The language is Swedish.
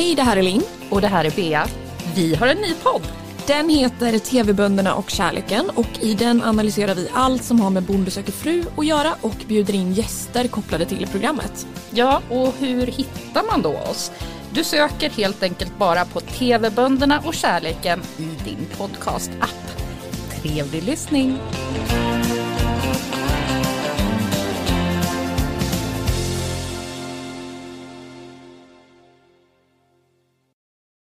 Hej, det här är Linn. Och det här är Bea. Vi har en ny podd. Den heter TV-bönderna och kärleken och i den analyserar vi allt som har med Bonde söker fru att göra och bjuder in gäster kopplade till programmet. Ja, och hur hittar man då oss? Du söker helt enkelt bara på TV-bönderna och kärleken i din podcast-app. Trevlig lyssning!